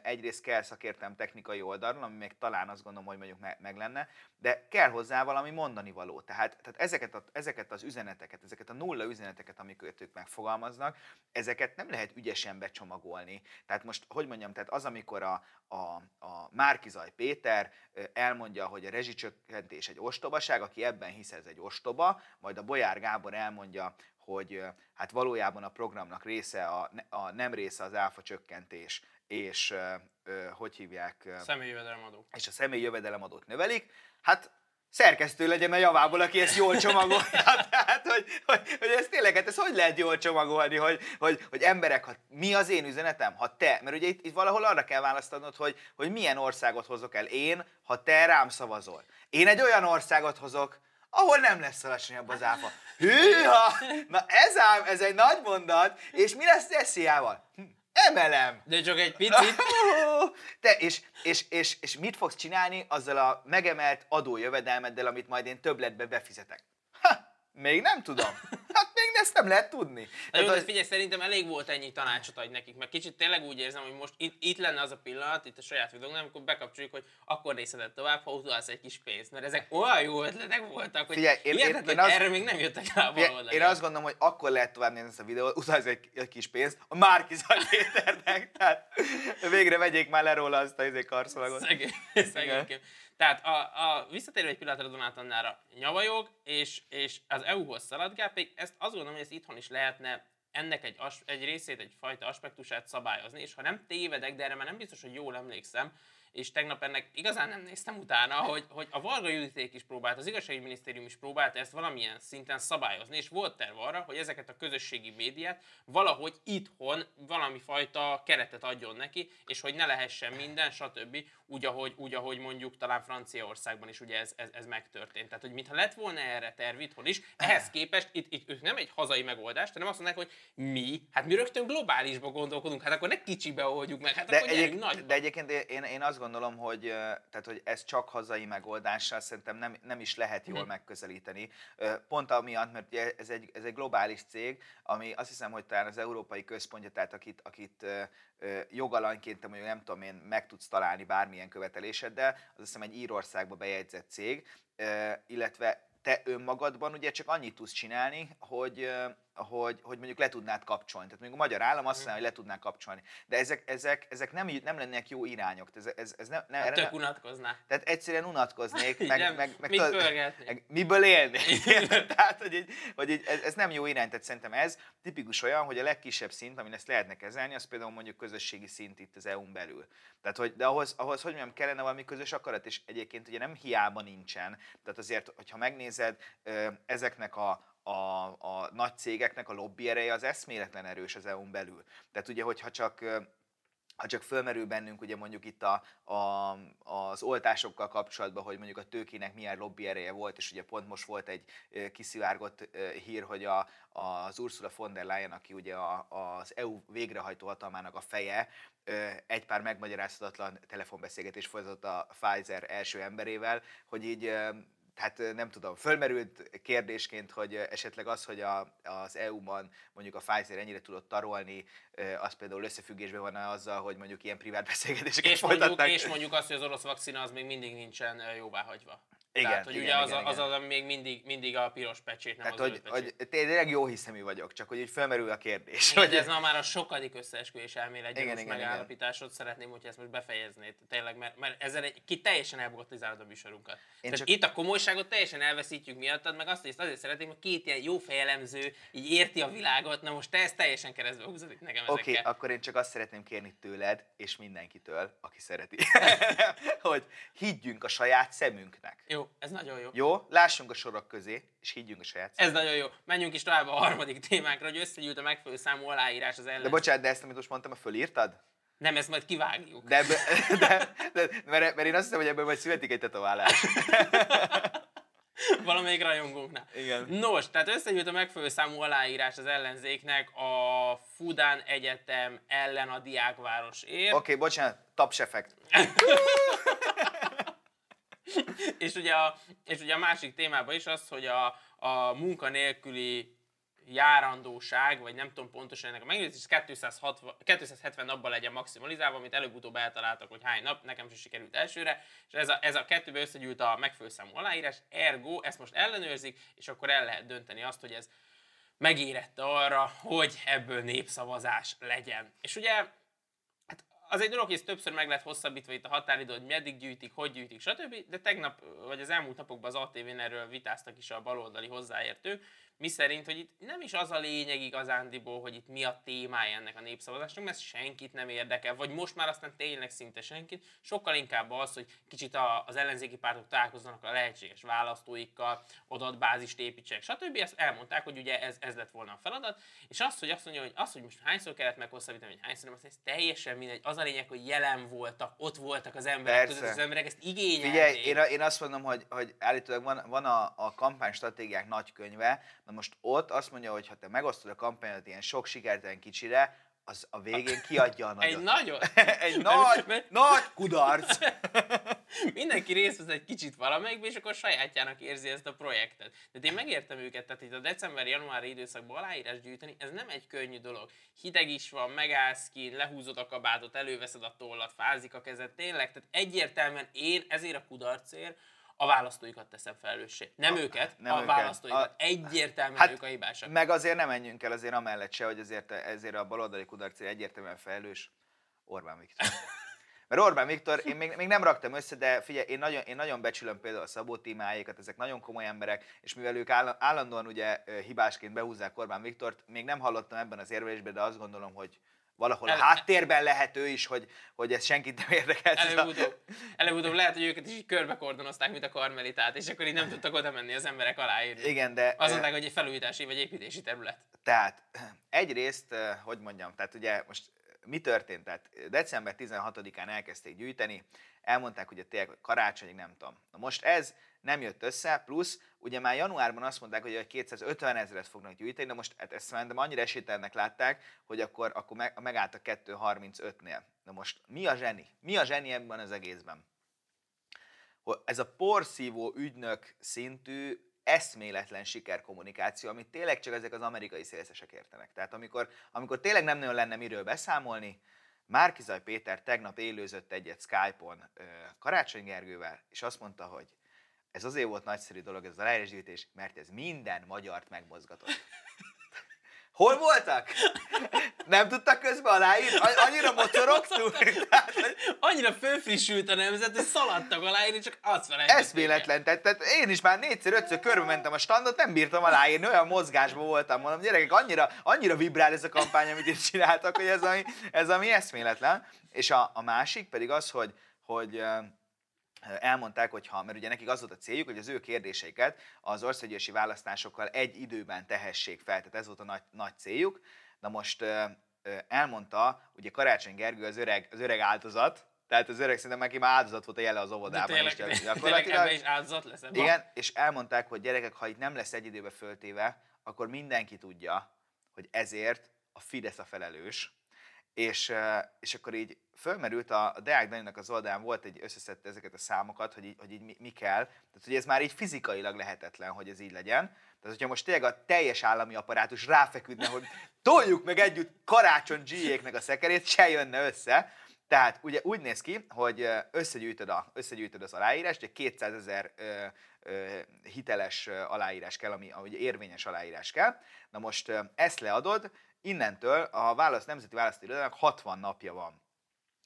egyrészt kell szakértem technikai oldalon, ami még talán azt gondolom, hogy mondjuk meg lenne, de kell hozzá valami mondani való. Tehát, tehát ezeket, a, ezeket az üzeneteket, ezeket a nulla üzeneteket, amiket ők megfogalmaznak, ezeket nem lehet ügyesen becsomagolni. Tehát most, hogy mondjam, tehát az, amikor a, a, a Márkizaj Péter elmondja, hogy a rezsicsökkentés egy ostobaság, aki ebben hisz, ez egy ostoba, majd a Bolyár Gábor elmondja, hogy hát valójában a programnak része, a, a nem része az áfa csökkentés, és hogy hívják? Személyi jövedelemadó. És a személyi jövedelemadót növelik. Hát szerkesztő legyen a javából, aki ezt jól csomagolja. Tehát, hogy, hogy, hogy ezt tényleg, hát ezt hogy lehet jól csomagolni, hogy, hogy, hogy emberek, ha, mi az én üzenetem, ha te, mert ugye itt, itt valahol arra kell választanod, hogy, hogy milyen országot hozok el én, ha te rám szavazol. Én egy olyan országot hozok, ahol nem lesz alacsonyabb az áfa. Hűha! Na ez ám, ez egy nagy mondat, és mi lesz Tesziával? Hm emelem. De csak egy picit. Te, és, és, és, és mit fogsz csinálni azzal a megemelt adójövedelmeddel, amit majd én többletbe befizetek? Ha, még nem tudom. Hát még ezt nem lehet tudni. Na jó, az... figyelj, szerintem elég volt ennyi tanácsot adj nekik, mert kicsit tényleg úgy érzem, hogy most itt, itt lenne az a pillanat, itt a saját videónknál, amikor bekapcsoljuk, hogy akkor részletet tovább, ha utalsz egy kis pénzt, mert ezek olyan jó ötletek voltak, hogy figyelj, én, én, én, az... erre még nem jöttek rá figyelj, Én azt gondolom, hogy akkor lehet tovább nézni ezt a videót, utalsz egy, egy kis pénzt a Márki Péternek, tehát végre vegyék már le róla azt a izé karszolagot. Szegény, szegény. Tehát a, a visszatérve egy pillanatra Donát Annára nyavajog, és, és az EU-hoz szaladgál, pedig ezt azt gondolom, hogy ezt itthon is lehetne ennek egy, as, egy részét, egy fajta aspektusát szabályozni, és ha nem tévedek, de erre már nem biztos, hogy jól emlékszem, és tegnap ennek igazán nem néztem utána, hogy, hogy a Varga Juditék is próbált, az igazságügyminisztérium is próbált ezt valamilyen szinten szabályozni, és volt terv arra, hogy ezeket a közösségi médiát valahogy itthon valami fajta keretet adjon neki, és hogy ne lehessen minden, stb. Úgy, ahogy, úgy, ahogy mondjuk talán Franciaországban is ugye ez, ez, ez megtörtént. Tehát, hogy mintha lett volna erre terv itthon is, ehhez képest itt, itt ők nem egy hazai megoldás, hanem azt mondják, hogy mi, hát mi rögtön globálisba gondolkodunk, hát akkor ne kicsibe oldjuk meg, hát de akkor egyéb, nagy. De egyébként én, én azt gondolom, hogy, tehát, hogy ez csak hazai megoldással szerintem nem, nem is lehet jól hmm. megközelíteni. Pont amiatt, mert ez egy, ez egy globális cég, ami azt hiszem, hogy talán az európai központja, tehát akit, akit jogalanyként, mondjuk nem tudom én, meg tudsz találni bármilyen követeléseddel, az azt hiszem egy Írországba bejegyzett cég, illetve te önmagadban ugye csak annyit tudsz csinálni, hogy, hogy, hogy mondjuk le tudnád kapcsolni. Tehát mondjuk a magyar állam azt mondja, hogy le tudná kapcsolni. De ezek, ezek, ezek nem, nem lennének jó irányok. Ez, ez, ez ne, ne, hát tök unatkozná. Tehát egyszerűen unatkoznék, meg, meg, meg, meg, meg miből élni. tehát, hogy, így, hogy így, ez, ez, nem jó irány, tehát szerintem ez tipikus olyan, hogy a legkisebb szint, amin ezt lehetne kezelni, az például mondjuk közösségi szint itt az EU-n belül. Tehát, hogy, de ahhoz, ahhoz, hogy mondjam, kellene valami közös akarat, és egyébként ugye nem hiába nincsen. Tehát azért, hogyha megnézed ezeknek a, a, a nagy cégeknek a lobby ereje az eszméletlen erős az EU-n belül. Tehát ugye, hogyha csak ha csak fölmerül bennünk ugye mondjuk itt a, a, az oltásokkal kapcsolatban, hogy mondjuk a tőkének milyen lobby ereje volt, és ugye pont most volt egy kiszivárgott hír, hogy a, az Ursula von der Leyen, aki ugye a, az EU végrehajtó hatalmának a feje, egy pár megmagyarázhatatlan telefonbeszélgetés folytatott a Pfizer első emberével, hogy így tehát nem tudom, fölmerült kérdésként, hogy esetleg az, hogy a, az EU-ban mondjuk a Pfizer ennyire tudott tarolni, az például összefüggésben van azzal, hogy mondjuk ilyen privát beszélgetéseket és mondjuk, és mondjuk azt, hogy az orosz vakcina az még mindig nincsen jóváhagyva. Igen, Tehát, hogy igen, ugye igen, az, igen. az, az, még mindig, mindig a piros pecsét, nem Tehát, az hogy, pecsét. hogy tényleg jó hiszemű vagyok, csak hogy így felmerül a kérdés. Igen, hogy ez ma már a sokadik összeesküvés elmélet igen, igen, megállapításod, igen. szeretném, hogy ezt most befejeznéd. Tényleg, mert, mert ezzel egy, ki teljesen elbogatizálod a műsorunkat. Én csak... Itt a komolyságot teljesen elveszítjük miattad, meg azt, hogy azért szeretném, hogy két ilyen jó fejelemző így érti a világot, na most te ezt teljesen keresztbe húzod itt nekem Oké, okay, akkor én csak azt szeretném kérni tőled, és mindenkitől, aki szereti, hogy higgyünk a saját szemünknek. Jó, ez nagyon jó. Jó, lássunk a sorok közé, és higgyünk a saját. Ez nagyon jó. Menjünk is tovább a harmadik témánkra, hogy összegyűlt a megfelelő számú aláírás az ellen. De bocsánat, de ezt, amit most mondtam, a fölírtad? Nem, ezt majd kivágjuk. De, de, de, de mert, mert én azt hiszem, hogy ebből majd születik egy tetoválás. Valamelyik rajongónknál. Igen. Nos, tehát összegyűlt a megfelelő számú aláírás az ellenzéknek a Fudán Egyetem ellen a diákvárosért. Oké, okay, bocsánat, tapseffekt. és, ugye a, és ugye a másik témában is az, hogy a, a munkanélküli járandóság, vagy nem tudom pontosan ennek a megnézés, 260, 270 napban legyen maximalizálva, amit előbb-utóbb eltaláltak, hogy hány nap, nekem sem sikerült elsőre, és ez a, ez a kettőbe összegyűlt a megfelelő számú aláírás, ergo ezt most ellenőrzik, és akkor el lehet dönteni azt, hogy ez megérette arra, hogy ebből népszavazás legyen. És ugye az egy dolog, hogy ez többször meg lett hosszabbítva itt a határidő, hogy meddig gyűjtik, hogy gyűjtik, stb. De tegnap, vagy az elmúlt napokban az ATV-n erről vitáztak is a baloldali hozzáértők, mi szerint, hogy itt nem is az a lényeg igazándiból, hogy itt mi a témája ennek a népszavazásnak, mert senkit nem érdekel, vagy most már aztán tényleg szinte senkit, sokkal inkább az, hogy kicsit az ellenzéki pártok találkozzanak a lehetséges választóikkal, adatbázist építsenek, stb. Ezt elmondták, hogy ugye ez, ez lett volna a feladat, és az, hogy azt mondja, hogy az, hogy most hányszor kellett meghosszabbítani, hogy hányszor nem, ez teljesen mindegy. Az a lényeg, hogy jelen voltak, ott voltak az emberek között, az emberek ezt igényelték. Figyelj, én, én azt mondom, hogy, hogy állítólag van, van a, a kampánystratégiák nagy könyve, Na most ott azt mondja, hogy ha te megosztod a kampányodat ilyen sok sikertelen kicsire, az a végén kiadja a nagyot. Egy nagyon? egy nagy, nagy kudarc. Mindenki részt vesz egy kicsit valamelyikben, és akkor sajátjának érzi ezt a projektet. De én megértem őket, tehát itt a december-januári időszakban aláírás gyűjteni, ez nem egy könnyű dolog. Hideg is van, megállsz ki, lehúzod a kabátot, előveszed a tollat, fázik a kezed, tényleg, tehát egyértelműen én ezért a kudarcért, a választóikat teszem felelőssé. Nem a, őket, nem a őket. választóikat. A, Egyértelműen hát, ők a hibásak. Meg azért nem menjünk el azért amellett se, hogy azért, ezért a baloldali kudarcért egyértelműen felelős Orbán Viktor. Mert Orbán Viktor, én még, még nem raktam össze, de figyelj, én nagyon, én nagyon becsülöm például a Szabó témáikat, ezek nagyon komoly emberek, és mivel ők állandóan ugye hibásként behúzzák Orbán Viktort, még nem hallottam ebben az érvelésben, de azt gondolom, hogy, valahol a háttérben lehet ő is, hogy, hogy ez senkit nem érdekel. Előbb-utóbb, előbb lehet, hogy őket is így körbekordonozták, mint a karmelitát, és akkor így nem tudtak oda menni az emberek aláírni. Igen, de... Azt mondták, hogy egy felújítási vagy építési terület. Tehát egyrészt, hogy mondjam, tehát ugye most mi történt? Tehát december 16-án elkezdték gyűjteni, elmondták, hogy a tényleg karácsonyig nem tudom. Na most ez nem jött össze, plusz ugye már januárban azt mondták, hogy 250 ezeret fognak gyűjteni, de most hát ezt szerintem annyira esélytelnek látták, hogy akkor, akkor meg, megállt a 235-nél. Na most mi a zseni? Mi a zseni ebben az egészben? Ez a porszívó ügynök szintű eszméletlen sikerkommunikáció, amit tényleg csak ezek az amerikai szélszesek értenek. Tehát amikor, amikor tényleg nem nagyon lenne miről beszámolni, Márkizaj Péter tegnap élőzött egyet Skype-on Karácsony Gergővel, és azt mondta, hogy ez azért volt nagyszerű dolog, ez az aláírásgyűjtés, mert ez minden magyart megmozgatott. Hol voltak? Nem tudtak közben aláírni? Annyira mocorogtunk? Annyira fölfrissült a nemzet, hogy szaladtak aláírni, csak azt Ez véletlen. Tehát, tehát, én is már négyszer, ötször körbe mentem a standot, nem bírtam aláírni, olyan mozgásban voltam. Mondom, gyerekek, annyira, annyira vibrál ez a kampány, amit itt csináltak, hogy ez ami, ez ami eszméletlen. És a, a másik pedig az, hogy, hogy elmondták, hogy ha, mert ugye nekik az volt a céljuk, hogy az ő kérdéseiket az országgyűlési választásokkal egy időben tehessék fel, tehát ez volt a nagy, nagy céljuk. Na most elmondta, ugye Karácsony Gergő az öreg, az öreg áldozat, tehát az öreg szerintem neki már áldozat volt a jele az óvodában. De tényleg, is, tényleg is áldozat lesz ebben. Igen, és elmondták, hogy gyerekek, ha itt nem lesz egy időbe föltéve, akkor mindenki tudja, hogy ezért a Fidesz a felelős, és, és akkor így fölmerült a, a Deák Daninak az oldalán volt egy összeszedte ezeket a számokat, hogy így, hogy így mi, mi kell. Tehát, hogy ez már így fizikailag lehetetlen, hogy ez így legyen. Tehát, hogyha most tényleg a teljes állami apparátus ráfeküdne, hogy toljuk meg együtt karácsony g a szekerét, se jönne össze. Tehát ugye úgy néz ki, hogy összegyűjtöd, a, összegyűjtöd az aláírást, egy 200 ezer hiteles aláírás kell, ami ugye érvényes aláírás kell. Na most ezt leadod, innentől a válasz, Nemzeti Választóirodának 60 napja van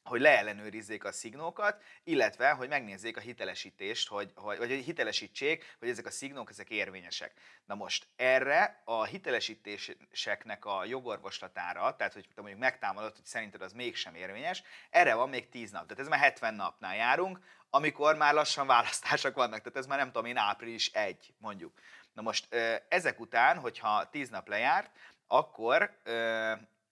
hogy leellenőrizzék a szignókat, illetve, hogy megnézzék a hitelesítést, hogy, hogy, vagy hogy hitelesítsék, hogy ezek a szignók ezek érvényesek. Na most erre a hitelesítéseknek a jogorvoslatára, tehát hogy mondjuk megtámadott, hogy szerinted az mégsem érvényes, erre van még 10 nap, tehát ez már 70 napnál járunk, amikor már lassan választások vannak, tehát ez már nem tudom én április 1 mondjuk. Na most ezek után, hogyha 10 nap lejárt, akkor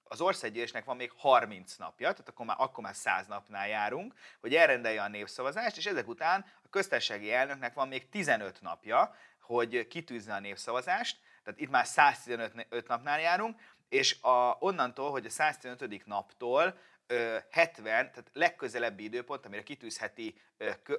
az országgyűlésnek van még 30 napja, tehát akkor már, akkor már 100 napnál járunk, hogy elrendelje a népszavazást, és ezek után a köztársasági elnöknek van még 15 napja, hogy kitűzze a népszavazást, tehát itt már 115 napnál járunk, és a, onnantól, hogy a 115. naptól 70, tehát legközelebbi időpont, amire kitűzheti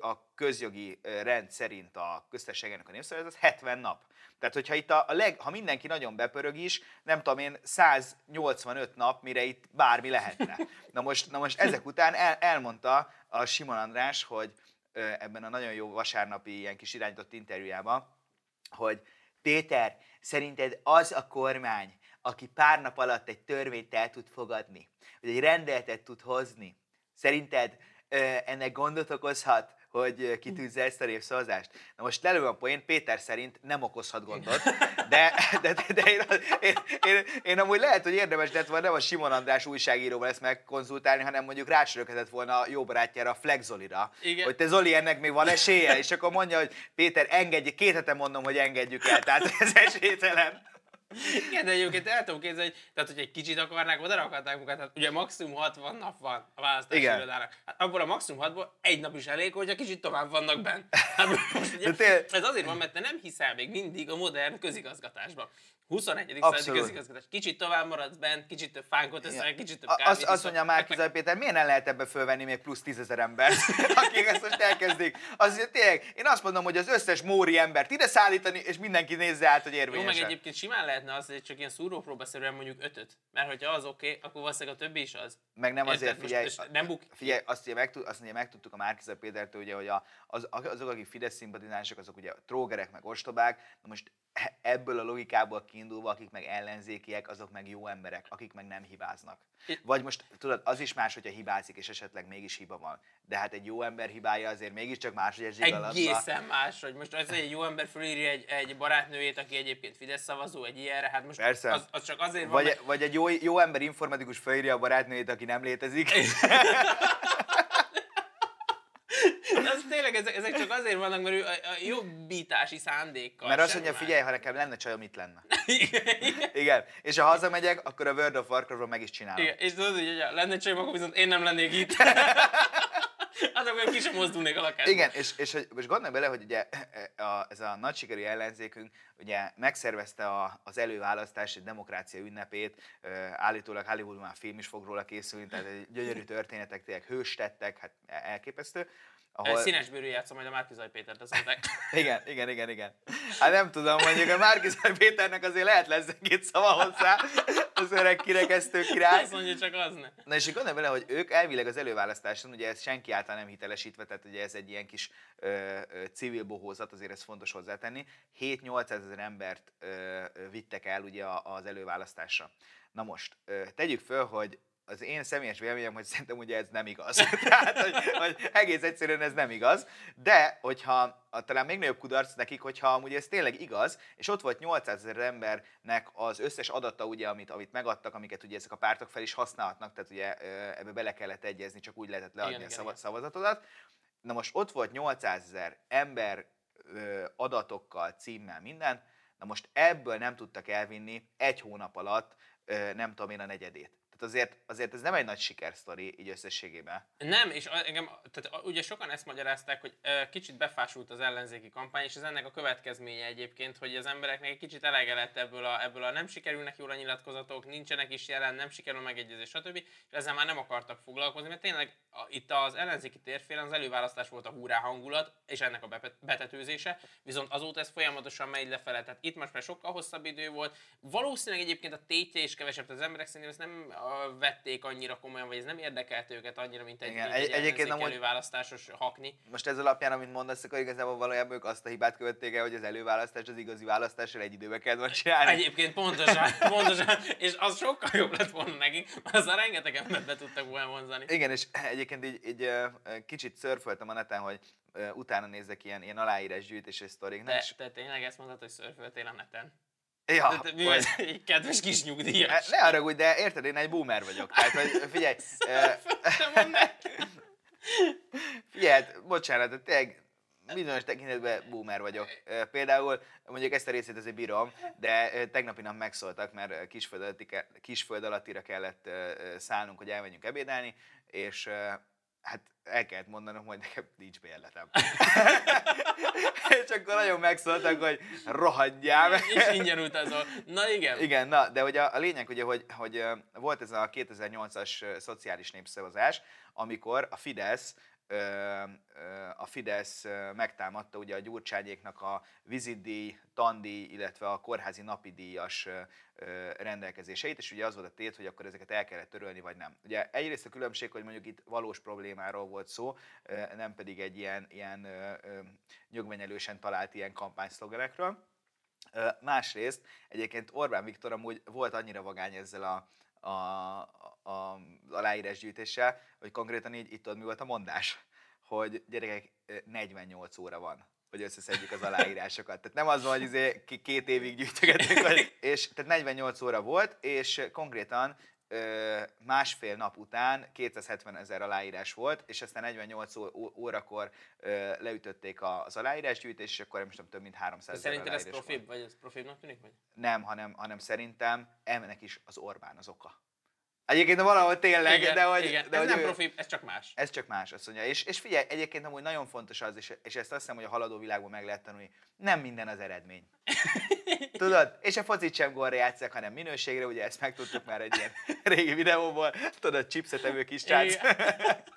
a közjogi rend szerint a köztársaságának a népszavazás, az 70 nap. Tehát, hogyha itt a, a leg, ha mindenki nagyon bepörög is, nem tudom én, 185 nap, mire itt bármi lehetne. Na most, na most ezek után el, elmondta a Simon András, hogy ebben a nagyon jó vasárnapi ilyen kis irányított interjújában, hogy Péter, szerinted az a kormány, aki pár nap alatt egy törvényt el tud fogadni, vagy egy rendeletet tud hozni, szerinted ennek gondot okozhat? Hogy kitűzze ezt a népszavazást. Na most lelő a poén, Péter szerint nem okozhat gondot, de, de, de, de én, én, én, én, amúgy lehet, hogy érdemes lett volna nem a Simon András újságíróval ezt megkonzultálni, hanem mondjuk rácsörökhetett volna a jó barátjára, a Flex Zolira, Igen. hogy te Zoli, ennek még van esélye, és akkor mondja, hogy Péter, engedj, két hete mondom, hogy engedjük el, tehát ez esélytelen. Igen, de egyébként el tudom képzelni, hogy, tehát, hogy egy kicsit akarnák, oda rakhatnák magukat, hát ugye maximum 60 nap van a választási Igen. irodának. Hát abból a maximum 6-ból egy nap is elég, hogy a kicsit tovább vannak bent. Hát, most, ugye, ez azért van, mert te nem hiszel még mindig a modern közigazgatásban. 21. századi közigazgatás. Kicsit tovább maradsz bent, kicsit több fánkot eszel, kicsit több kávét. Azt, azt mondja Márki meg... Péter, miért nem lehet ebbe fölvenni még plusz tízezer embert, akik ezt most elkezdik. Az, tényleg, én azt mondom, hogy az összes móri embert ide szállítani, és mindenki nézze át, hogy érvényes. Jó, meg egyébként simán lehetne az, hogy csak ilyen szúrópróbaszerűen mondjuk ötöt. Mert hogyha az oké, okay, akkor valószínűleg a többi is az. Meg nem azért, Érted, figyelj, most, nem buk... figyelj, azt ugye, meg, azt ugye megtudtuk a Márki Pétertől, ugye, hogy a, az, azok, akik Fidesz szimpatizánsok, azok ugye trógerek, meg ostobák. Na most ebből a logikából kiindulva, akik meg ellenzékiek, azok meg jó emberek, akik meg nem hibáznak. Vagy most tudod, az is más, hogyha hibázik, és esetleg mégis hiba van. De hát egy jó ember hibája azért mégiscsak más, hogy egy Egészen más, hogy most az, egy jó ember fölírja egy, egy barátnőjét, aki egyébként Fidesz szavazó, egy ilyenre, hát most Persze. Az, az, csak azért van, vagy, mert... vagy egy jó, jó ember informatikus fölírja a barátnőjét, aki nem létezik. tényleg, ezek, ezek csak azért vannak, mert ő a, a jobbítási szándékkal. Mert azt mondja, figyelj, ha nekem lenne csajom, mit lenne. Igen, igen. És ha hazamegyek, akkor a World of Warcraft-ról meg is csinálom. Igen. És tudod, hogy lenne csajom, akkor viszont én nem lennék itt. Hát akkor ki sem mozdulnék a lakásba. Igen, és, és most gondolj bele, hogy ugye a, ez a nagy sikerű ellenzékünk ugye megszervezte a, az előválasztás egy demokrácia ünnepét, állítólag Hollywoodban már film is fog róla készülni, tehát egy gyönyörű történetek, tényleg hőstettek, hát elképesztő. Ahol... Színes bőrű játszom majd a Márkizaj Pétert, azt mondták. igen, igen, igen, igen. Hát nem tudom, mondjuk a Márkizaj Péternek azért lehet lesz két szava hozzá, az öreg kirekesztő király. Azt mondja, csak az ne. Na és gondolj bele, hogy ők elvileg az előválasztáson, ugye ez senki által nem hitelesítve, tehát ugye ez egy ilyen kis ö, ö, civil bohózat, azért ez fontos hozzátenni. 7-800 ezer embert ö, ö, vittek el ugye az előválasztásra. Na most, tegyük föl, hogy az én személyes véleményem, hogy szerintem ugye ez nem igaz. Tehát, hogy, hogy egész egyszerűen ez nem igaz. De, hogyha a, talán még nagyobb kudarc nekik, hogyha amúgy ez tényleg igaz, és ott volt 800 ezer embernek az összes adata, ugye, amit, amit megadtak, amiket ugye ezek a pártok fel is használhatnak, tehát ugye ebbe bele kellett egyezni, csak úgy lehetett leadni igen, a szava, szavazatodat. Na most ott volt 800 ezer ember adatokkal, címmel, minden, na most ebből nem tudtak elvinni egy hónap alatt, nem tudom én, a negyedét. Tehát azért, azért ez nem egy nagy sikersztori így összességében. Nem, és engem, tehát ugye sokan ezt magyarázták, hogy kicsit befásult az ellenzéki kampány, és ez ennek a következménye egyébként, hogy az embereknek egy kicsit elege lett ebből a, ebből a nem sikerülnek jól a nyilatkozatok, nincsenek is jelen, nem sikerül megegyezés, stb. És ezzel már nem akartak foglalkozni, mert tényleg a, itt az ellenzéki térfélen az előválasztás volt a húrá hangulat, és ennek a betetőzése, viszont azóta ez folyamatosan megy lefele. Tehát itt most már sokkal hosszabb idő volt. Valószínűleg egyébként a tétje is kevesebb, az emberek szerintem ezt nem vették annyira komolyan, vagy ez nem érdekelt őket annyira, mint egy, Igen, egy egy- egyébként amúgy- előválasztásos hakni. Most ez alapján, amit mondasz, akkor igazából valójában ők azt a hibát követték el, hogy az előválasztás az igazi választással egy időbe kellett volna csinálni. Egyébként pontosan, pontosan, és az sokkal jobb lett volna nekik, mert azzal rengeteg embert be tudtak volna vonzani. Igen, és egyébként így, így kicsit szörföltem a neten, hogy utána nézzek ilyen, ilyen aláírás gyűjtési sztoriknak, Te, és te tényleg ezt mondtad, hogy szörföltél a neten? Ja, De te, mi hogy- vagy egy kedves kis nyugdíjas. ne haragudj, de érted, én egy boomer vagyok. Tehát, hogy figyelj, figyelj, hát, bocsánat, de tényleg bizonyos tekintetben boomer vagyok. Például mondjuk ezt a részét azért bírom, de tegnapi nap megszóltak, mert kisföld, alatti, ke- kisföld alattira kellett szállnunk, hogy elmenjünk ebédelni, és hát el kellett mondanom, hogy nekem nincs bérletem. és akkor nagyon megszóltak, hogy rohadjál. És ingyen utazol. Na igen. Igen, na, de ugye a, a lényeg ugye, hogy, hogy volt ez a 2008-as ö, szociális népszavazás, amikor a Fidesz a Fidesz megtámadta ugye a Gyurcsányéknak a vizitdíj, tandíj, illetve a kórházi napidíjas rendelkezéseit, és ugye az volt a tét, hogy akkor ezeket el kellett törölni, vagy nem. Ugye egyrészt a különbség, hogy mondjuk itt valós problémáról volt szó, nem pedig egy ilyen, ilyen nyögvenyelősen talált ilyen kampányszlogenekről. Másrészt egyébként Orbán Viktor amúgy volt annyira vagány ezzel a, a, a, aláírásgyűjtéssel, hogy konkrétan így itt tudod, mi volt a mondás, hogy gyerekek, ö, 48 óra van hogy összeszedjük az aláírásokat. Tehát nem az van, hogy izé két évig gyűjtögetünk, vagy- és tehát 48 óra volt, és konkrétan ö, másfél nap után 270 ezer aláírás volt, és aztán 48 ó- ó- órakor ö, leütötték az aláírásgyűjtés, és akkor nem tudom, több mint 300 ezer Szerinted ez volt. vagy ez profibbnak tűnik? Vagy? Nem, hanem, hanem szerintem ennek is az Orbán az oka. Egyébként valahol tényleg, igen, de hogy... igen. De ez hogy nem ő- profibb, ez csak más. ez csak más, azt mondja. És, és figyelj, egyébként amúgy nagyon fontos az, és, és ezt azt hiszem, hogy a haladó világban meg lehet tanulni, nem minden az eredmény. Tudod? És a focit sem gólra játszák, hanem minőségre, ugye ezt megtudtuk már egy ilyen régi videóból, tudod, chipset evő kis csác.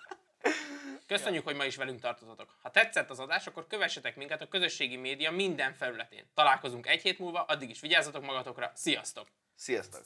Köszönjük, hogy ma is velünk tartozatok. Ha tetszett az adás, akkor kövessetek minket a közösségi média minden felületén. Találkozunk egy hét múlva, addig is vigyázzatok magatokra, sziasztok! Sziasztok!